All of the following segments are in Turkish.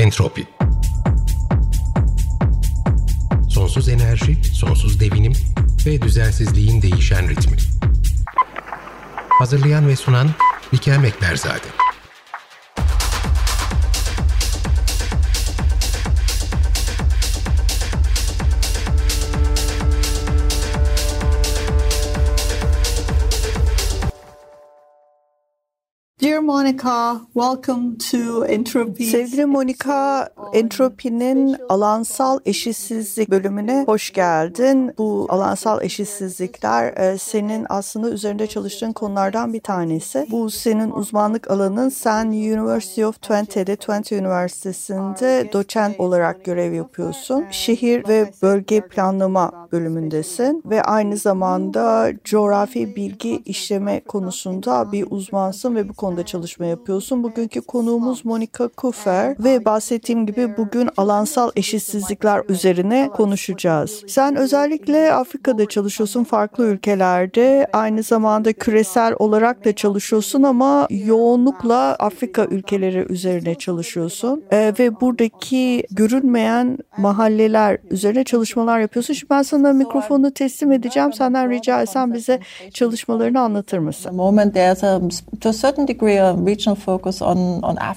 Entropi Sonsuz enerji, sonsuz devinim ve düzensizliğin değişen ritmi. Hazırlayan ve sunan Likel Mekberzade. Monica, welcome to Entropy. Sevgili Monika, Entropi'nin alansal eşitsizlik bölümüne hoş geldin. Bu alansal eşitsizlikler e, senin aslında üzerinde çalıştığın konulardan bir tanesi. Bu senin uzmanlık alanın. Sen University of Twente'de, Twente Üniversitesi'nde doçent olarak görev yapıyorsun. Şehir ve bölge planlama bölümündesin ve aynı zamanda coğrafi bilgi işleme konusunda bir uzmansın ve bu konuda çalışma yapıyorsun. Bugünkü konuğumuz Monika Kufer ve bahsettiğim gibi bugün alansal eşitsizlikler üzerine konuşacağız. Sen özellikle Afrika'da çalışıyorsun, farklı ülkelerde. Aynı zamanda küresel olarak da çalışıyorsun ama yoğunlukla Afrika ülkeleri üzerine çalışıyorsun. Ee, ve buradaki görünmeyen mahalleler üzerine çalışmalar yapıyorsun. Şimdi ben sana mikrofonu teslim edeceğim. Senden rica etsem bize çalışmalarını anlatır mısın? moment there's a, to a certain degree a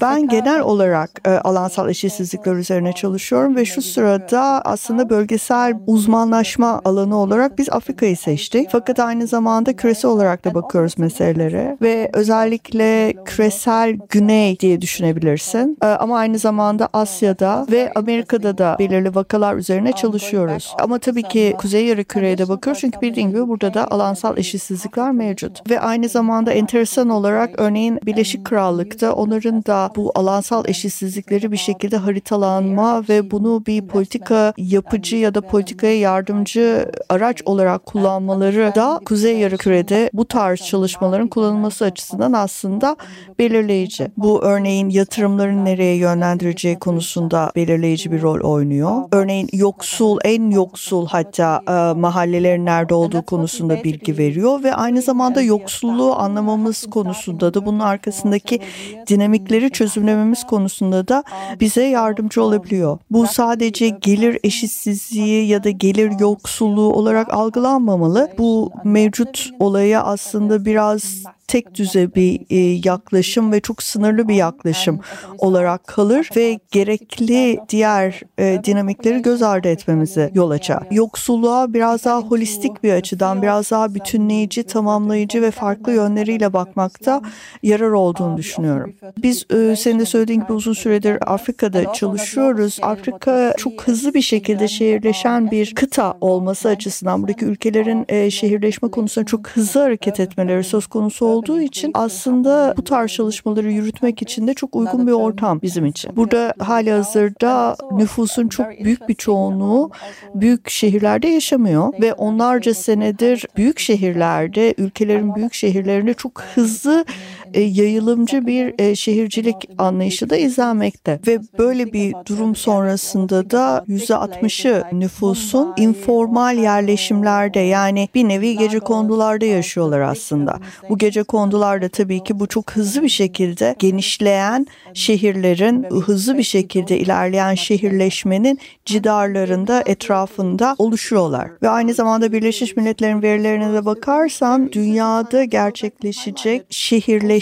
Ben genel olarak e, alansal eşitsizlikler üzerine çalışıyorum ve şu sırada aslında bölgesel uzmanlaşma alanı olarak biz Afrika'yı seçtik. Fakat aynı zamanda küresel olarak da bakıyoruz meselelere ve özellikle küresel güney diye düşünebilirsin. E, ama aynı zamanda Asya'da ve Amerika'da da belirli vakalar üzerine çalışıyoruz. Ama tabii ki kuzey yarı küreye de bakıyoruz çünkü bildiğin gibi burada da alansal eşitsizlikler mevcut. Ve aynı zamanda enteresan olarak örneğin Birleşik Krallık'ta onların da bu alansal eşitsizlikleri bir şekilde haritalanma ve bunu bir politika yapıcı ya da politikaya yardımcı araç olarak kullanmaları da Kuzey Yarımküre'de bu tarz çalışmaların kullanılması açısından aslında belirleyici. Bu örneğin yatırımların nereye yönlendireceği konusunda belirleyici bir rol oynuyor. Örneğin yoksul, en yoksul hatta e, mahallelerin nerede olduğu konusunda bilgi veriyor ve aynı zamanda yoksulluğu anlamamız konusunda da bunun arkasındaki dinamikleri çözümlememiz konusunda da bize yardımcı olabiliyor. Bu sadece gelir eşitsizliği ya da gelir yoksulluğu olarak algılanmamalı. Bu mevcut olaya aslında biraz tek düze bir e, yaklaşım ve çok sınırlı bir yaklaşım olarak kalır ve gerekli diğer e, dinamikleri göz ardı etmemize yol açar. Yoksulluğa biraz daha holistik bir açıdan, biraz daha bütünleyici, tamamlayıcı ve farklı yönleriyle bakmakta yarar olduğunu düşünüyorum. Biz e, senin de söylediğin gibi uzun süredir Afrika'da çalışıyoruz. Afrika çok hızlı bir şekilde şehirleşen bir kıta olması açısından buradaki ülkelerin şehirleşme konusunda çok hızlı hareket etmeleri söz konusu olduğu için aslında bu tarz çalışmaları yürütmek için de çok uygun bir ortam bizim için. Burada hali hazırda nüfusun çok büyük bir çoğunluğu büyük şehirlerde yaşamıyor ve onlarca senedir büyük şehirlerde, ülkelerin büyük şehirlerinde çok hızlı yayılımcı bir e, şehircilik anlayışı da izlenmekte ve böyle bir durum sonrasında da %60'ı nüfusun informal yerleşimlerde yani bir nevi gece kondularda yaşıyorlar aslında. Bu gece kondularda tabii ki bu çok hızlı bir şekilde genişleyen şehirlerin hızlı bir şekilde ilerleyen şehirleşmenin cidarlarında etrafında oluşuyorlar. Ve aynı zamanda Birleşmiş Milletler'in verilerine de bakarsan dünyada gerçekleşecek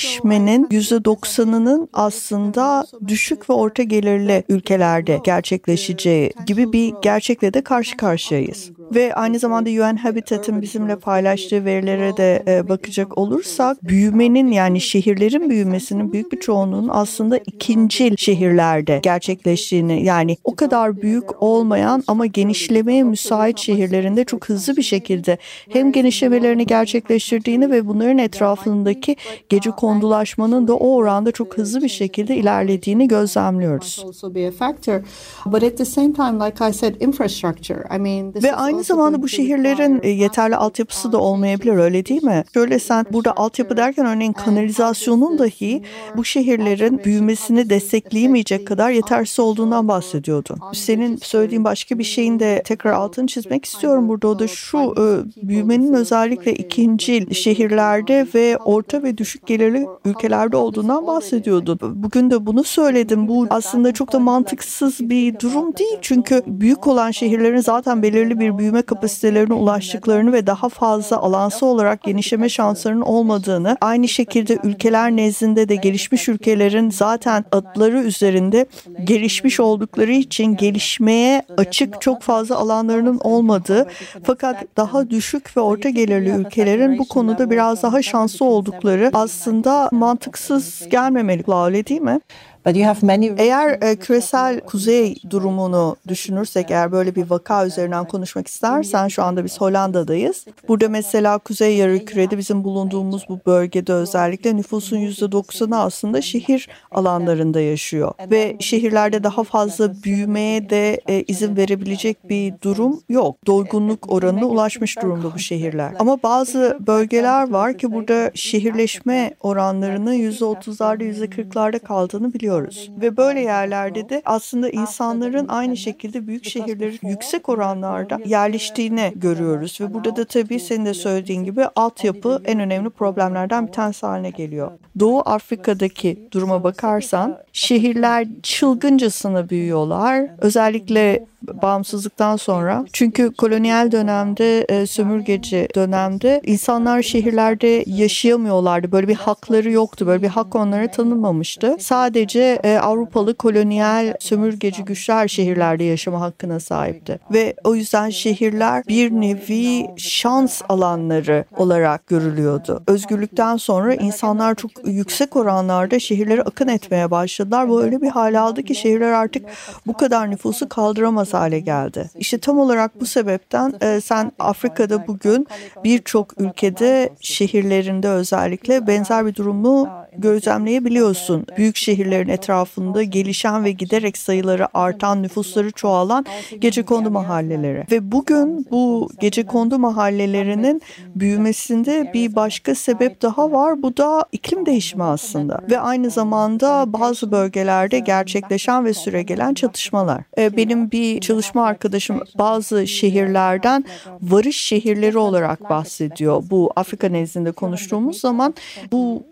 şehirleşmenin %90'ının aslında düşük ve orta gelirli ülkelerde gerçekleşeceği gibi bir gerçekle de karşı karşıyayız. Ve aynı zamanda UN Habitat'ın bizimle paylaştığı verilere de e, bakacak olursak büyümenin yani şehirlerin büyümesinin büyük bir çoğunluğunun aslında ikincil şehirlerde gerçekleştiğini yani o kadar büyük olmayan ama genişlemeye müsait şehirlerinde çok hızlı bir şekilde hem genişlemelerini gerçekleştirdiğini ve bunların etrafındaki gece kondulaşmanın da o oranda çok hızlı bir şekilde ilerlediğini gözlemliyoruz. Ve aynı zamanda bu şehirlerin e, yeterli altyapısı da olmayabilir öyle değil mi? Şöyle sen burada altyapı derken örneğin kanalizasyonun dahi bu şehirlerin büyümesini destekleyemeyecek kadar yetersiz olduğundan bahsediyordun. Senin söylediğin başka bir şeyin de tekrar altını çizmek istiyorum burada o da şu e, büyümenin özellikle ikinci şehirlerde ve orta ve düşük gelirli ülkelerde olduğundan bahsediyordun. Bugün de bunu söyledim. Bu aslında çok da mantıksız bir durum değil. Çünkü büyük olan şehirlerin zaten belirli bir büyüme kapasitelerine ulaştıklarını ve daha fazla alansı olarak genişleme şanslarının olmadığını, aynı şekilde ülkeler nezdinde de gelişmiş ülkelerin zaten adları üzerinde gelişmiş oldukları için gelişmeye açık çok fazla alanlarının olmadığı fakat daha düşük ve orta gelirli ülkelerin bu konuda biraz daha şanslı oldukları aslında mantıksız gelmemeli öyle değil mi? Eğer e, küresel kuzey durumunu düşünürsek eğer böyle bir vaka üzerinden konuşmak istersen şu anda biz Hollanda'dayız. Burada mesela kuzey yarı bizim bulunduğumuz bu bölgede özellikle nüfusun %90'ı aslında şehir alanlarında yaşıyor. Ve şehirlerde daha fazla büyümeye de e, izin verebilecek bir durum yok. Doygunluk oranına ulaşmış durumda bu şehirler. Ama bazı bölgeler var ki burada şehirleşme oranlarının %30'larda %40'larda kaldığını biliyoruz görüyoruz. Ve böyle yerlerde de aslında insanların aynı şekilde büyük şehirleri yüksek oranlarda yerleştiğini görüyoruz. Ve burada da tabii senin de söylediğin gibi altyapı en önemli problemlerden bir tanesi haline geliyor. Doğu Afrika'daki duruma bakarsan şehirler çılgıncasına büyüyorlar. Özellikle bağımsızlıktan sonra. Çünkü kolonyal dönemde, e, sömürgeci dönemde insanlar şehirlerde yaşayamıyorlardı. Böyle bir hakları yoktu. Böyle bir hak onlara tanınmamıştı. Sadece e, Avrupalı kolonyal sömürgeci güçler şehirlerde yaşama hakkına sahipti. Ve o yüzden şehirler bir nevi şans alanları olarak görülüyordu. Özgürlükten sonra insanlar çok yüksek oranlarda şehirlere akın etmeye başladılar. Bu öyle bir hal aldı ki şehirler artık bu kadar nüfusu kaldıramaz hale geldi. İşte tam olarak bu sebepten e, sen Afrika'da bugün birçok ülkede şehirlerinde özellikle benzer bir durumu gözlemleyebiliyorsun. Büyük şehirlerin etrafında gelişen ve giderek sayıları artan, nüfusları çoğalan gece kondu mahalleleri. Ve bugün bu gece kondu mahallelerinin büyümesinde bir başka sebep daha var. Bu da iklim değişimi aslında. Ve aynı zamanda bazı bölgelerde gerçekleşen ve süregelen çatışmalar. E, benim bir çalışma arkadaşım bazı şehirlerden varış şehirleri olarak bahsediyor. Bu Afrika nezdinde konuştuğumuz zaman bu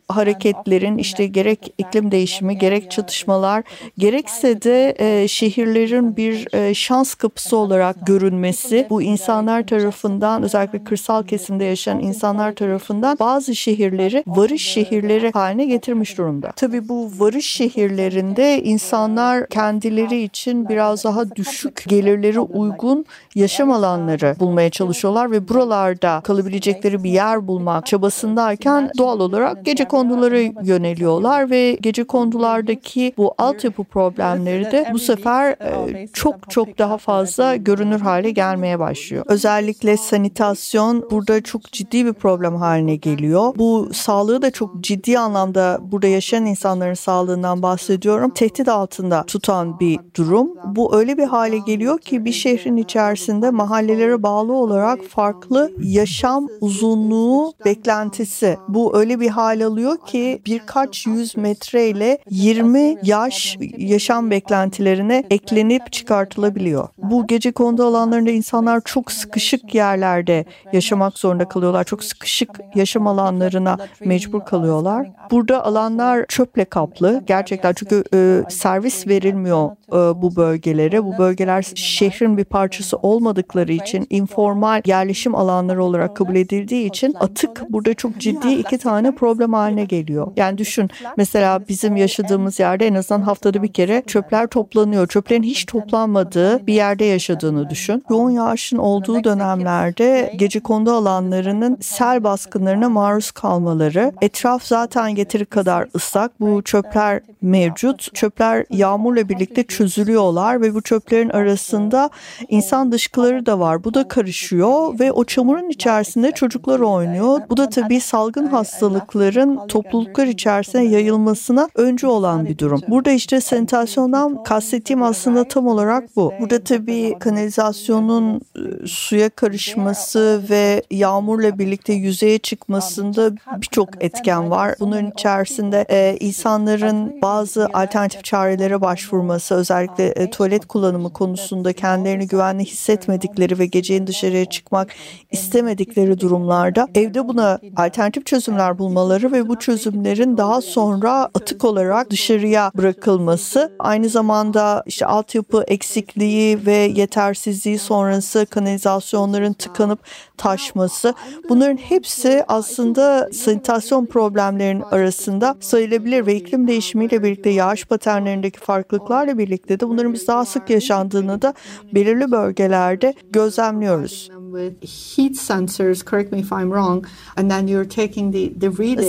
hareketlerin işte gerek iklim değişimi gerek çatışmalar gerekse de e, şehirlerin bir e, şans kapısı olarak görünmesi bu insanlar tarafından özellikle kırsal kesimde yaşayan insanlar tarafından bazı şehirleri varış şehirleri haline getirmiş durumda. Tabii bu varış şehirlerinde insanlar kendileri için biraz daha düşük gelirleri uygun yaşam alanları bulmaya çalışıyorlar ve buralarda kalabilecekleri bir yer bulmak çabasındayken doğal olarak gece kondulara yöneliyorlar ve gece kondulardaki bu altyapı problemleri de bu sefer e, çok çok daha fazla görünür hale gelmeye başlıyor. Özellikle sanitasyon burada çok ciddi bir problem haline geliyor. Bu sağlığı da çok ciddi anlamda burada yaşayan insanların sağlığından bahsediyorum. Tehdit altında tutan bir durum. Bu öyle bir hale geliyor ki bir şehrin içerisinde mahallelere bağlı olarak farklı yaşam uzunluğu beklentisi. Bu öyle bir hal alıyor ki birkaç yüz metre ile 20 yaş yaşam beklentilerine eklenip çıkartılabiliyor. Bu gece kondu alanlarında insanlar çok sıkışık yerlerde yaşamak zorunda kalıyorlar. Çok sıkışık yaşam alanlarına mecbur kalıyorlar. Burada alanlar çöple kaplı. Gerçekten çünkü e, servis verilmiyor bu bölgelere. Bu bölgeler şehrin bir parçası olmadıkları için informal yerleşim alanları olarak kabul edildiği için atık burada çok ciddi iki tane problem haline geliyor. Yani düşün mesela bizim yaşadığımız yerde en azından haftada bir kere çöpler toplanıyor. Çöplerin hiç toplanmadığı bir yerde yaşadığını düşün. Yoğun yağışın olduğu dönemlerde gece kondu alanlarının sel baskınlarına maruz kalmaları. Etraf zaten yeteri kadar ıslak. Bu çöpler mevcut. Çöpler yağmurla birlikte çöp çözülüyorlar ve bu çöplerin arasında insan dışkıları da var. Bu da karışıyor ve o çamurun içerisinde çocuklar oynuyor. Bu da tabii salgın hastalıkların topluluklar içerisine yayılmasına öncü olan bir durum. Burada işte sanitasyondan kastettiğim aslında tam olarak bu. Burada tabii kanalizasyonun e, suya karışması ve yağmurla birlikte yüzeye çıkmasında birçok etken var. Bunların içerisinde e, insanların bazı alternatif çarelere başvurması, özellikle e, tuvalet kullanımı konusunda kendilerini güvenli hissetmedikleri ve gecenin dışarıya çıkmak istemedikleri durumlarda evde buna alternatif çözümler bulmaları ve bu çözümlerin daha sonra atık olarak dışarıya bırakılması, aynı zamanda işte altyapı eksikliği ve yetersizliği sonrası kanalizasyonların tıkanıp taşması bunların hepsi aslında sanitasyon problemlerinin arasında sayılabilir ve iklim değişimiyle birlikte yağış paternlerindeki farklılıklarla birlikte de bunların biz daha sık yaşandığını da belirli bölgelerde gözlemliyoruz.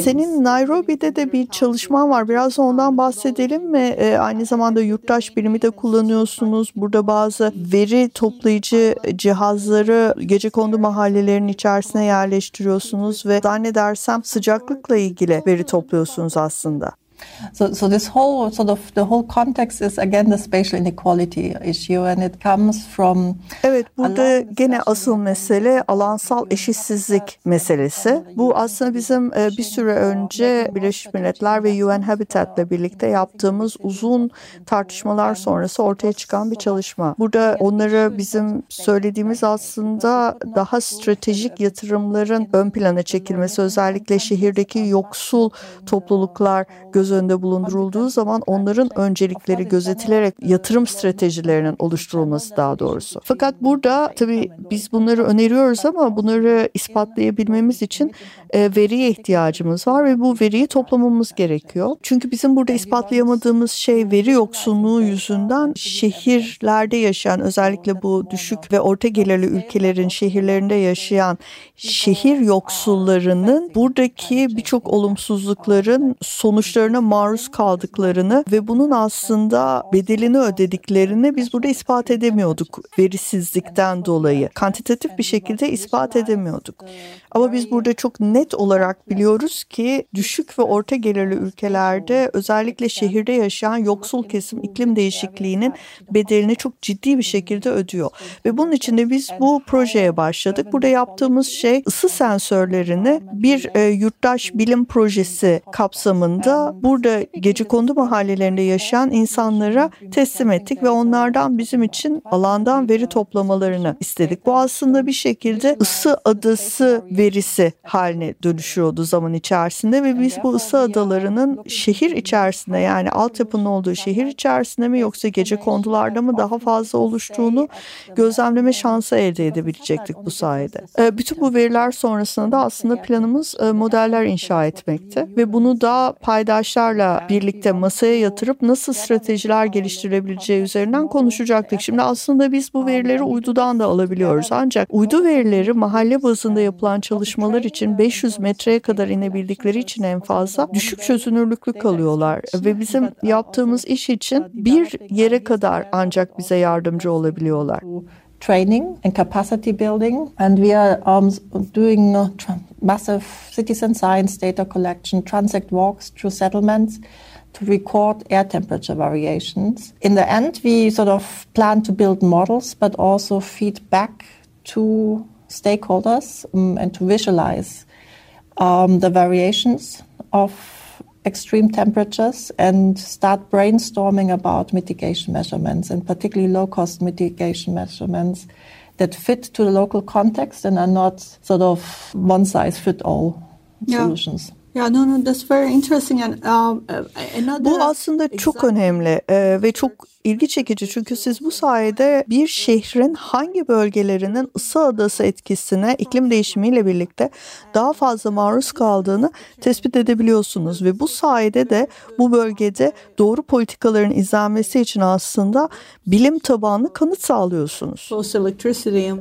Senin Nairobi'de de bir çalışman var. Biraz ondan bahsedelim mi? Ee, aynı zamanda yurttaş birimi de kullanıyorsunuz. Burada bazı veri toplayıcı cihazları gece kondu mahallelerinin içerisine yerleştiriyorsunuz ve zannedersem sıcaklıkla ilgili veri topluyorsunuz aslında. So, so this whole sort of the whole context is again the spatial inequality issue, and it comes from. Evet, burada gene asıl mesele alansal eşitsizlik meselesi. Bu aslında bizim e, bir süre önce Birleşmiş Milletler ve UN Habitat'la birlikte yaptığımız uzun tartışmalar sonrası ortaya çıkan bir çalışma. Burada onları bizim söylediğimiz aslında daha stratejik yatırımların ön plana çekilmesi, özellikle şehirdeki yoksul topluluklar göz önünde bulundurulduğu zaman onların öncelikleri gözetilerek yatırım stratejilerinin oluşturulması daha doğrusu. Fakat burada tabii biz bunları öneriyoruz ama bunları ispatlayabilmemiz için e, veriye ihtiyacımız var ve bu veriyi toplamamız gerekiyor. Çünkü bizim burada ispatlayamadığımız şey veri yoksunluğu yüzünden şehirlerde yaşayan özellikle bu düşük ve orta gelirli ülkelerin şehirlerinde yaşayan şehir yoksullarının buradaki birçok olumsuzlukların sonuçlarına maruz kaldıklarını ve bunun aslında bedelini ödediklerini biz burada ispat edemiyorduk verisizlikten dolayı. Kantitatif bir şekilde ispat edemiyorduk. Ama biz burada çok net olarak biliyoruz ki düşük ve orta gelirli ülkelerde özellikle şehirde yaşayan yoksul kesim iklim değişikliğinin bedelini çok ciddi bir şekilde ödüyor. Ve bunun için de biz bu projeye başladık. Burada yaptığımız şey ısı sensörlerini bir e, yurttaş bilim projesi kapsamında burada gece kondu mahallelerinde yaşayan insanlara teslim ettik ve onlardan bizim için alandan veri toplamalarını istedik. Bu aslında bir şekilde ısı adası verisi haline dönüşüyordu zaman içerisinde ve biz bu ısı adalarının şehir içerisinde yani altyapının olduğu şehir içerisinde mi yoksa gece kondularda mı daha fazla oluştuğunu gözlemleme şansı elde edebilecektik bu sayede. Ee, bütün bu veriler sonrasında da aslında planımız e, modeller inşa etmekti ve bunu da paydaşlarla birlikte masaya yatırıp nasıl stratejiler geliştirebileceği üzerinden konuşacaktık. Şimdi aslında biz bu verileri uydudan da alabiliyoruz. ancak uydu verileri mahalle bazında yapılan çalışmalar için 500 metreye kadar inebildikleri için en fazla düşük çözünürlüklü kalıyorlar ve bizim yaptığımız iş için bir yere kadar ancak bize yardımcı olabiliyorlar. Training and capacity building, and we are um, doing uh, massive citizen science data collection, transect walks through settlements to record air temperature variations. In the end, we sort of plan to build models, but also feed back to stakeholders um, and to visualize um, the variations of extreme temperatures and start brainstorming about mitigation measurements and particularly low cost mitigation measurements that fit to the local context and are not sort of one size fit all yeah. solutions. Yeah, no, no, that's very interesting. And um, another... Bu aslında çok önemli e, ve çok ilgi çekici. çünkü siz bu sayede bir şehrin hangi bölgelerinin ısı adası etkisine iklim değişimiyle birlikte daha fazla maruz kaldığını tespit edebiliyorsunuz. Ve bu sayede de bu bölgede doğru politikaların izlenmesi için aslında bilim tabanlı kanıt sağlıyorsunuz.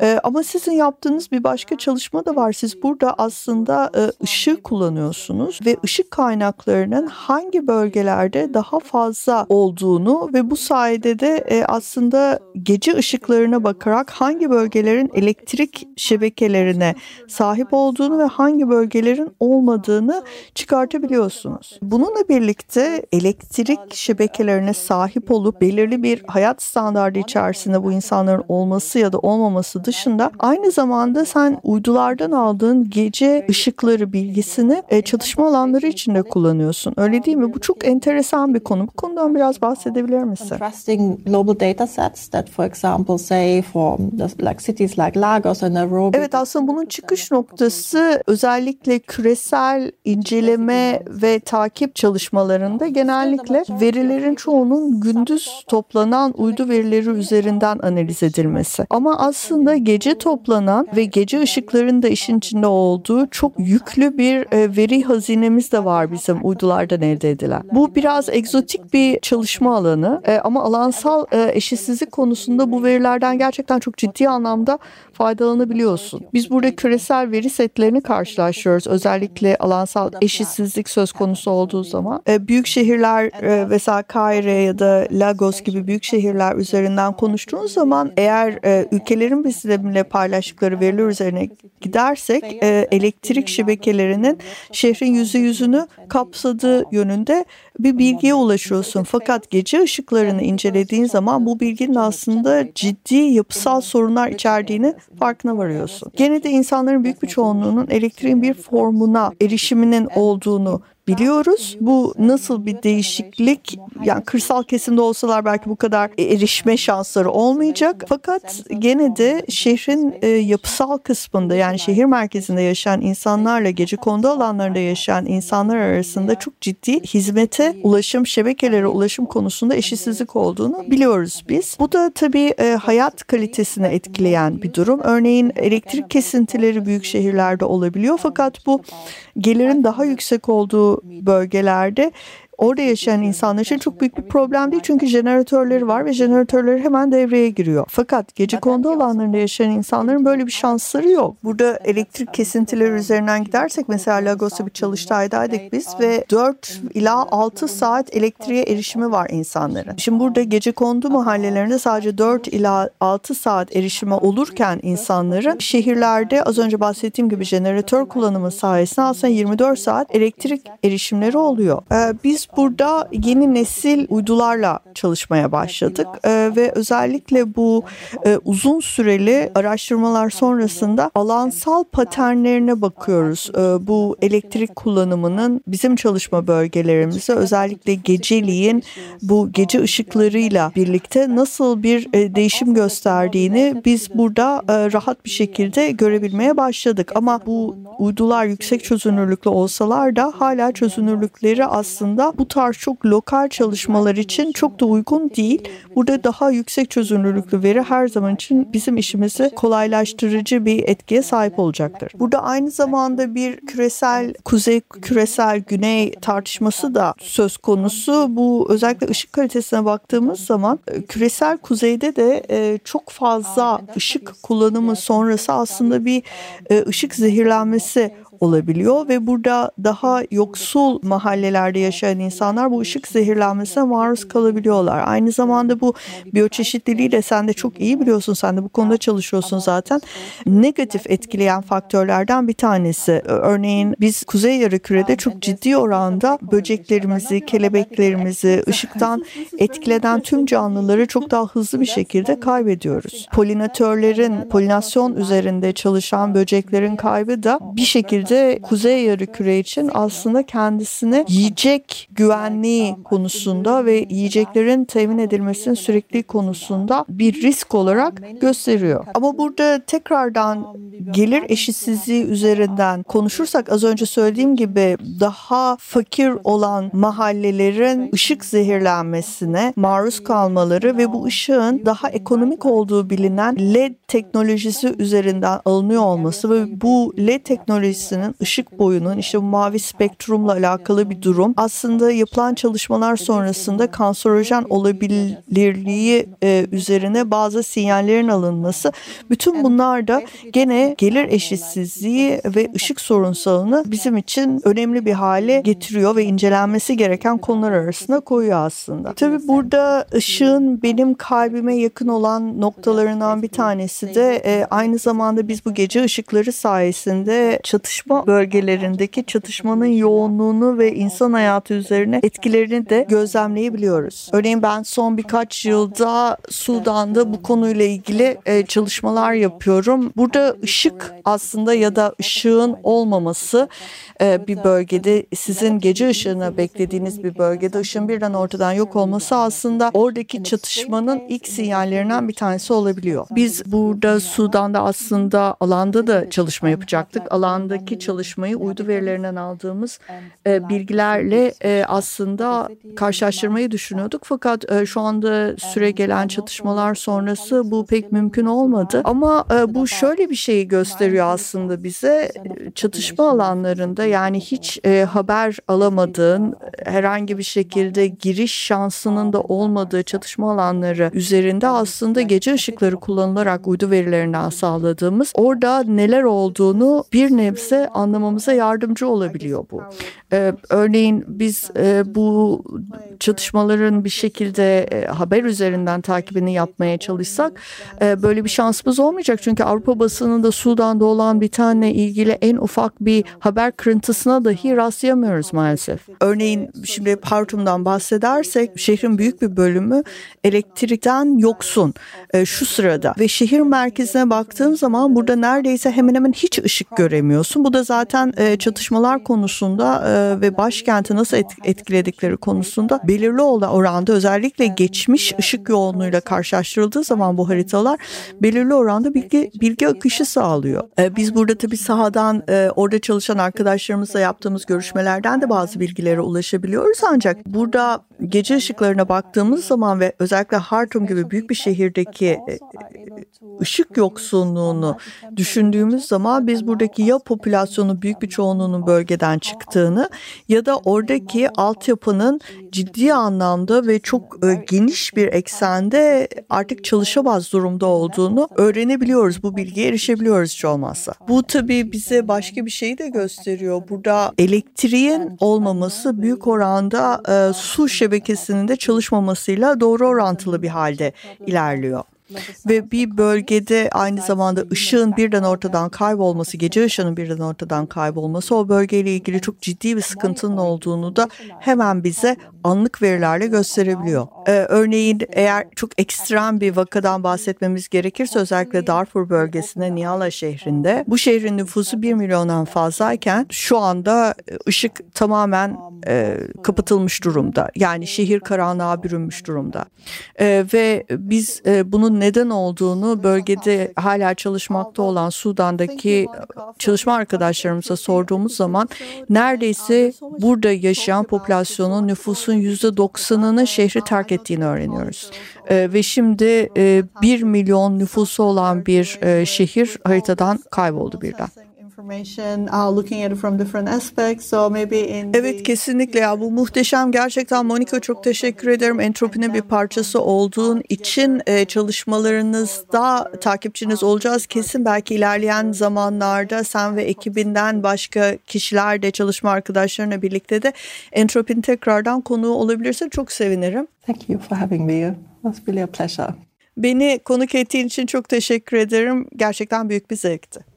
Ee, ama sizin yaptığınız bir başka çalışma da var. Siz burada aslında e, ışığı kullanıyorsunuz görüyorsunuz ve ışık kaynaklarının hangi bölgelerde daha fazla olduğunu ve bu sayede de e, aslında gece ışıklarına bakarak hangi bölgelerin elektrik şebekelerine sahip olduğunu ve hangi bölgelerin olmadığını çıkartabiliyorsunuz. Bununla birlikte elektrik şebekelerine sahip olup belirli bir hayat standardı içerisinde bu insanların olması ya da olmaması dışında aynı zamanda sen uydulardan aldığın gece ışıkları bilgisini e, çalışma alanları içinde kullanıyorsun. Öyle değil mi? Bu çok enteresan bir konu. Bu konudan biraz bahsedebilir misin? Contrasting global data sets that for example say for like cities like Lagos and Nairobi. Evet aslında bunun çıkış noktası özellikle küresel inceleme ve takip çalışmalarında genellikle verilerin çoğunun gündüz toplanan uydu verileri üzerinden analiz edilmesi. Ama aslında gece toplanan ve gece ışıkların da işin içinde olduğu çok yüklü bir e, veri hazinemiz de var bizim uydulardan elde edilen. Bu biraz egzotik bir çalışma alanı e, ama alansal e, eşitsizlik konusunda bu verilerden gerçekten çok ciddi anlamda faydalanabiliyorsun. Biz burada küresel veri setlerini karşılaştırıyoruz. Özellikle alansal eşitsizlik söz konusu olduğu zaman. E, büyük şehirler e, mesela Kahire ya da Lagos gibi büyük şehirler üzerinden konuştuğunuz zaman eğer e, ülkelerin bizimle paylaştıkları veriler üzerine gidersek e, elektrik şebekelerinin şehrin yüzde yüzünü kapsadığı yönünde bir bilgiye ulaşıyorsun. Fakat gece ışıklarını incelediğin zaman bu bilginin aslında ciddi yapısal sorunlar içerdiğini farkına varıyorsun. Gene de insanların büyük bir çoğunluğunun elektriğin bir formuna erişiminin olduğunu biliyoruz. Bu nasıl bir değişiklik? Yani kırsal kesimde olsalar belki bu kadar erişme şansları olmayacak. Fakat gene de şehrin e, yapısal kısmında yani şehir merkezinde yaşayan insanlarla gece kondu alanlarında yaşayan insanlar arasında çok ciddi hizmete ulaşım, şebekelere ulaşım konusunda eşitsizlik olduğunu biliyoruz biz. Bu da tabii e, hayat kalitesini etkileyen bir durum. Örneğin elektrik kesintileri büyük şehirlerde olabiliyor fakat bu gelirin daha yüksek olduğu bölgelerde orada yaşayan insanlar için çok büyük bir problem değil. Çünkü jeneratörleri var ve jeneratörleri hemen devreye giriyor. Fakat gece kondu alanlarında yaşayan insanların böyle bir şansları yok. Burada elektrik kesintileri üzerinden gidersek mesela Lagos'ta bir çalıştaydaydık biz ve 4 ila 6 saat elektriğe erişimi var insanların. Şimdi burada gece kondu mahallelerinde sadece 4 ila 6 saat erişimi olurken insanların şehirlerde az önce bahsettiğim gibi jeneratör kullanımı sayesinde aslında 24 saat elektrik erişimleri oluyor. Ee, biz burada yeni nesil uydularla çalışmaya başladık e, ve özellikle bu e, uzun süreli araştırmalar sonrasında alansal paternlerine bakıyoruz. E, bu elektrik kullanımının bizim çalışma bölgelerimizde özellikle geceliğin bu gece ışıklarıyla birlikte nasıl bir e, değişim gösterdiğini biz burada e, rahat bir şekilde görebilmeye başladık. Ama bu uydular yüksek çözünürlüklü olsalar da hala çözünürlükleri aslında bu tarz çok lokal çalışmalar için çok da uygun değil. Burada daha yüksek çözünürlüklü veri her zaman için bizim işimizi kolaylaştırıcı bir etkiye sahip olacaktır. Burada aynı zamanda bir küresel kuzey küresel güney tartışması da söz konusu. Bu özellikle ışık kalitesine baktığımız zaman e, küresel kuzeyde de e, çok fazla ışık kullanımı sonrası aslında bir e, ışık zehirlenmesi olabiliyor ve burada daha yoksul mahallelerde yaşayan insanlar bu ışık zehirlenmesine maruz kalabiliyorlar. Aynı zamanda bu biyoçeşitliliği de sen de çok iyi biliyorsun. Sen de bu konuda çalışıyorsun zaten. Negatif etkileyen faktörlerden bir tanesi. Örneğin biz Kuzey Yarıküre'de çok ciddi oranda böceklerimizi, kelebeklerimizi, ışıktan etkilenen tüm canlıları çok daha hızlı bir şekilde kaybediyoruz. Polinatörlerin, polinasyon üzerinde çalışan böceklerin kaybı da bir şekilde de Kuzey Yarıküre için aslında kendisini yiyecek güvenliği konusunda ve yiyeceklerin temin edilmesinin sürekli konusunda bir risk olarak gösteriyor. Ama burada tekrardan gelir eşitsizliği üzerinden konuşursak az önce söylediğim gibi daha fakir olan mahallelerin ışık zehirlenmesine maruz kalmaları ve bu ışığın daha ekonomik olduğu bilinen LED teknolojisi üzerinden alınıyor olması ve bu LED teknolojisinin bölgesinin ışık boyunun işte bu mavi spektrumla alakalı bir durum. Aslında yapılan çalışmalar sonrasında kanserojen olabilirliği e, üzerine bazı sinyallerin alınması. Bütün bunlar da gene gelir eşitsizliği ve ışık sorunsalını bizim için önemli bir hale getiriyor ve incelenmesi gereken konular arasında koyuyor aslında. Tabii burada ışığın benim kalbime yakın olan noktalarından bir tanesi de e, aynı zamanda biz bu gece ışıkları sayesinde çatışma bölgelerindeki çatışmanın yoğunluğunu ve insan hayatı üzerine etkilerini de gözlemleyebiliyoruz. Örneğin ben son birkaç yılda Sudan'da bu konuyla ilgili e, çalışmalar yapıyorum. Burada ışık aslında ya da ışığın olmaması e, bir bölgede sizin gece ışığını beklediğiniz bir bölgede ışığın birden ortadan yok olması aslında oradaki çatışmanın ilk sinyallerinden bir tanesi olabiliyor. Biz burada Sudan'da aslında alanda da çalışma yapacaktık. Alandaki çalışmayı uydu verilerinden aldığımız e, bilgilerle e, aslında karşılaştırmayı düşünüyorduk. Fakat e, şu anda süre gelen çatışmalar sonrası bu pek mümkün olmadı. Ama e, bu şöyle bir şeyi gösteriyor aslında bize. Çatışma alanlarında yani hiç e, haber alamadığın herhangi bir şekilde giriş şansının da olmadığı çatışma alanları üzerinde aslında gece ışıkları kullanılarak uydu verilerinden sağladığımız orada neler olduğunu bir nebze anlamamıza yardımcı olabiliyor bu. Ee, örneğin biz e, bu çatışmaların bir şekilde e, haber üzerinden takibini yapmaya çalışsak e, böyle bir şansımız olmayacak. Çünkü Avrupa basınında Sudan'da olan bir tane ilgili en ufak bir haber kırıntısına dahi rastlayamıyoruz maalesef. Örneğin şimdi Hartum'dan bahsedersek şehrin büyük bir bölümü elektrikten yoksun e, şu sırada ve şehir merkezine baktığım zaman burada neredeyse hemen hemen hiç ışık göremiyorsun. Bu da zaten e, çatışmalar konusunda e, ve başkenti nasıl et, etkiledikleri konusunda belirli olan oranda özellikle geçmiş ışık yoğunluğuyla karşılaştırıldığı zaman bu haritalar belirli oranda bilgi bilgi akışı sağlıyor. E, biz burada tabii sahadan e, orada çalışan arkadaşlarımızla yaptığımız görüşmelerden de bazı bilgilere ulaşabiliyoruz ancak burada gece ışıklarına baktığımız zaman ve özellikle Hartum gibi büyük bir şehirdeki e, ışık yoksunluğunu düşündüğümüz zaman biz buradaki ya popülasyonun büyük bir çoğunluğunun bölgeden çıktığını ya da oradaki altyapının ciddi anlamda ve çok e, geniş bir eksende artık çalışamaz durumda olduğunu öğrenebiliyoruz. Bu bilgiye erişebiliyoruz hiç olmazsa. Bu tabii bize başka bir şeyi de gösteriyor. Burada elektriğin olmaması büyük oranda e, su şebekesinin de çalışmamasıyla doğru orantılı bir halde ilerliyor. Ve bir bölgede aynı zamanda ışığın birden ortadan kaybolması, gece ışığının birden ortadan kaybolması o bölgeyle ilgili çok ciddi bir sıkıntının olduğunu da hemen bize anlık verilerle gösterebiliyor. Ee, örneğin eğer çok ekstrem bir vakadan bahsetmemiz gerekirse özellikle Darfur bölgesinde Niyala şehrinde bu şehrin nüfusu 1 milyondan fazlayken şu anda ışık tamamen e, kapatılmış durumda. Yani şehir karanlığa bürünmüş durumda. E, ve biz e, bunun neden olduğunu bölgede hala çalışmakta olan Sudan'daki çalışma arkadaşlarımıza sorduğumuz zaman neredeyse burada yaşayan popülasyonun nüfusun %90'ını şehri terk ettiğini öğreniyoruz. E, ve şimdi e, 1 milyon nüfusu olan bir e, şehir haritadan kayboldu birden. Evet kesinlikle ya bu muhteşem gerçekten Monika çok teşekkür ederim. Entropinin bir parçası olduğun için e, çalışmalarınızda takipçiniz olacağız. Kesin belki ilerleyen zamanlarda sen ve ekibinden başka kişiler de çalışma arkadaşlarına birlikte de Entropinin tekrardan konuğu olabilirse çok sevinirim. Thank you for having me. It was really a pleasure. Beni konuk ettiğin için çok teşekkür ederim. Gerçekten büyük bir zevkti.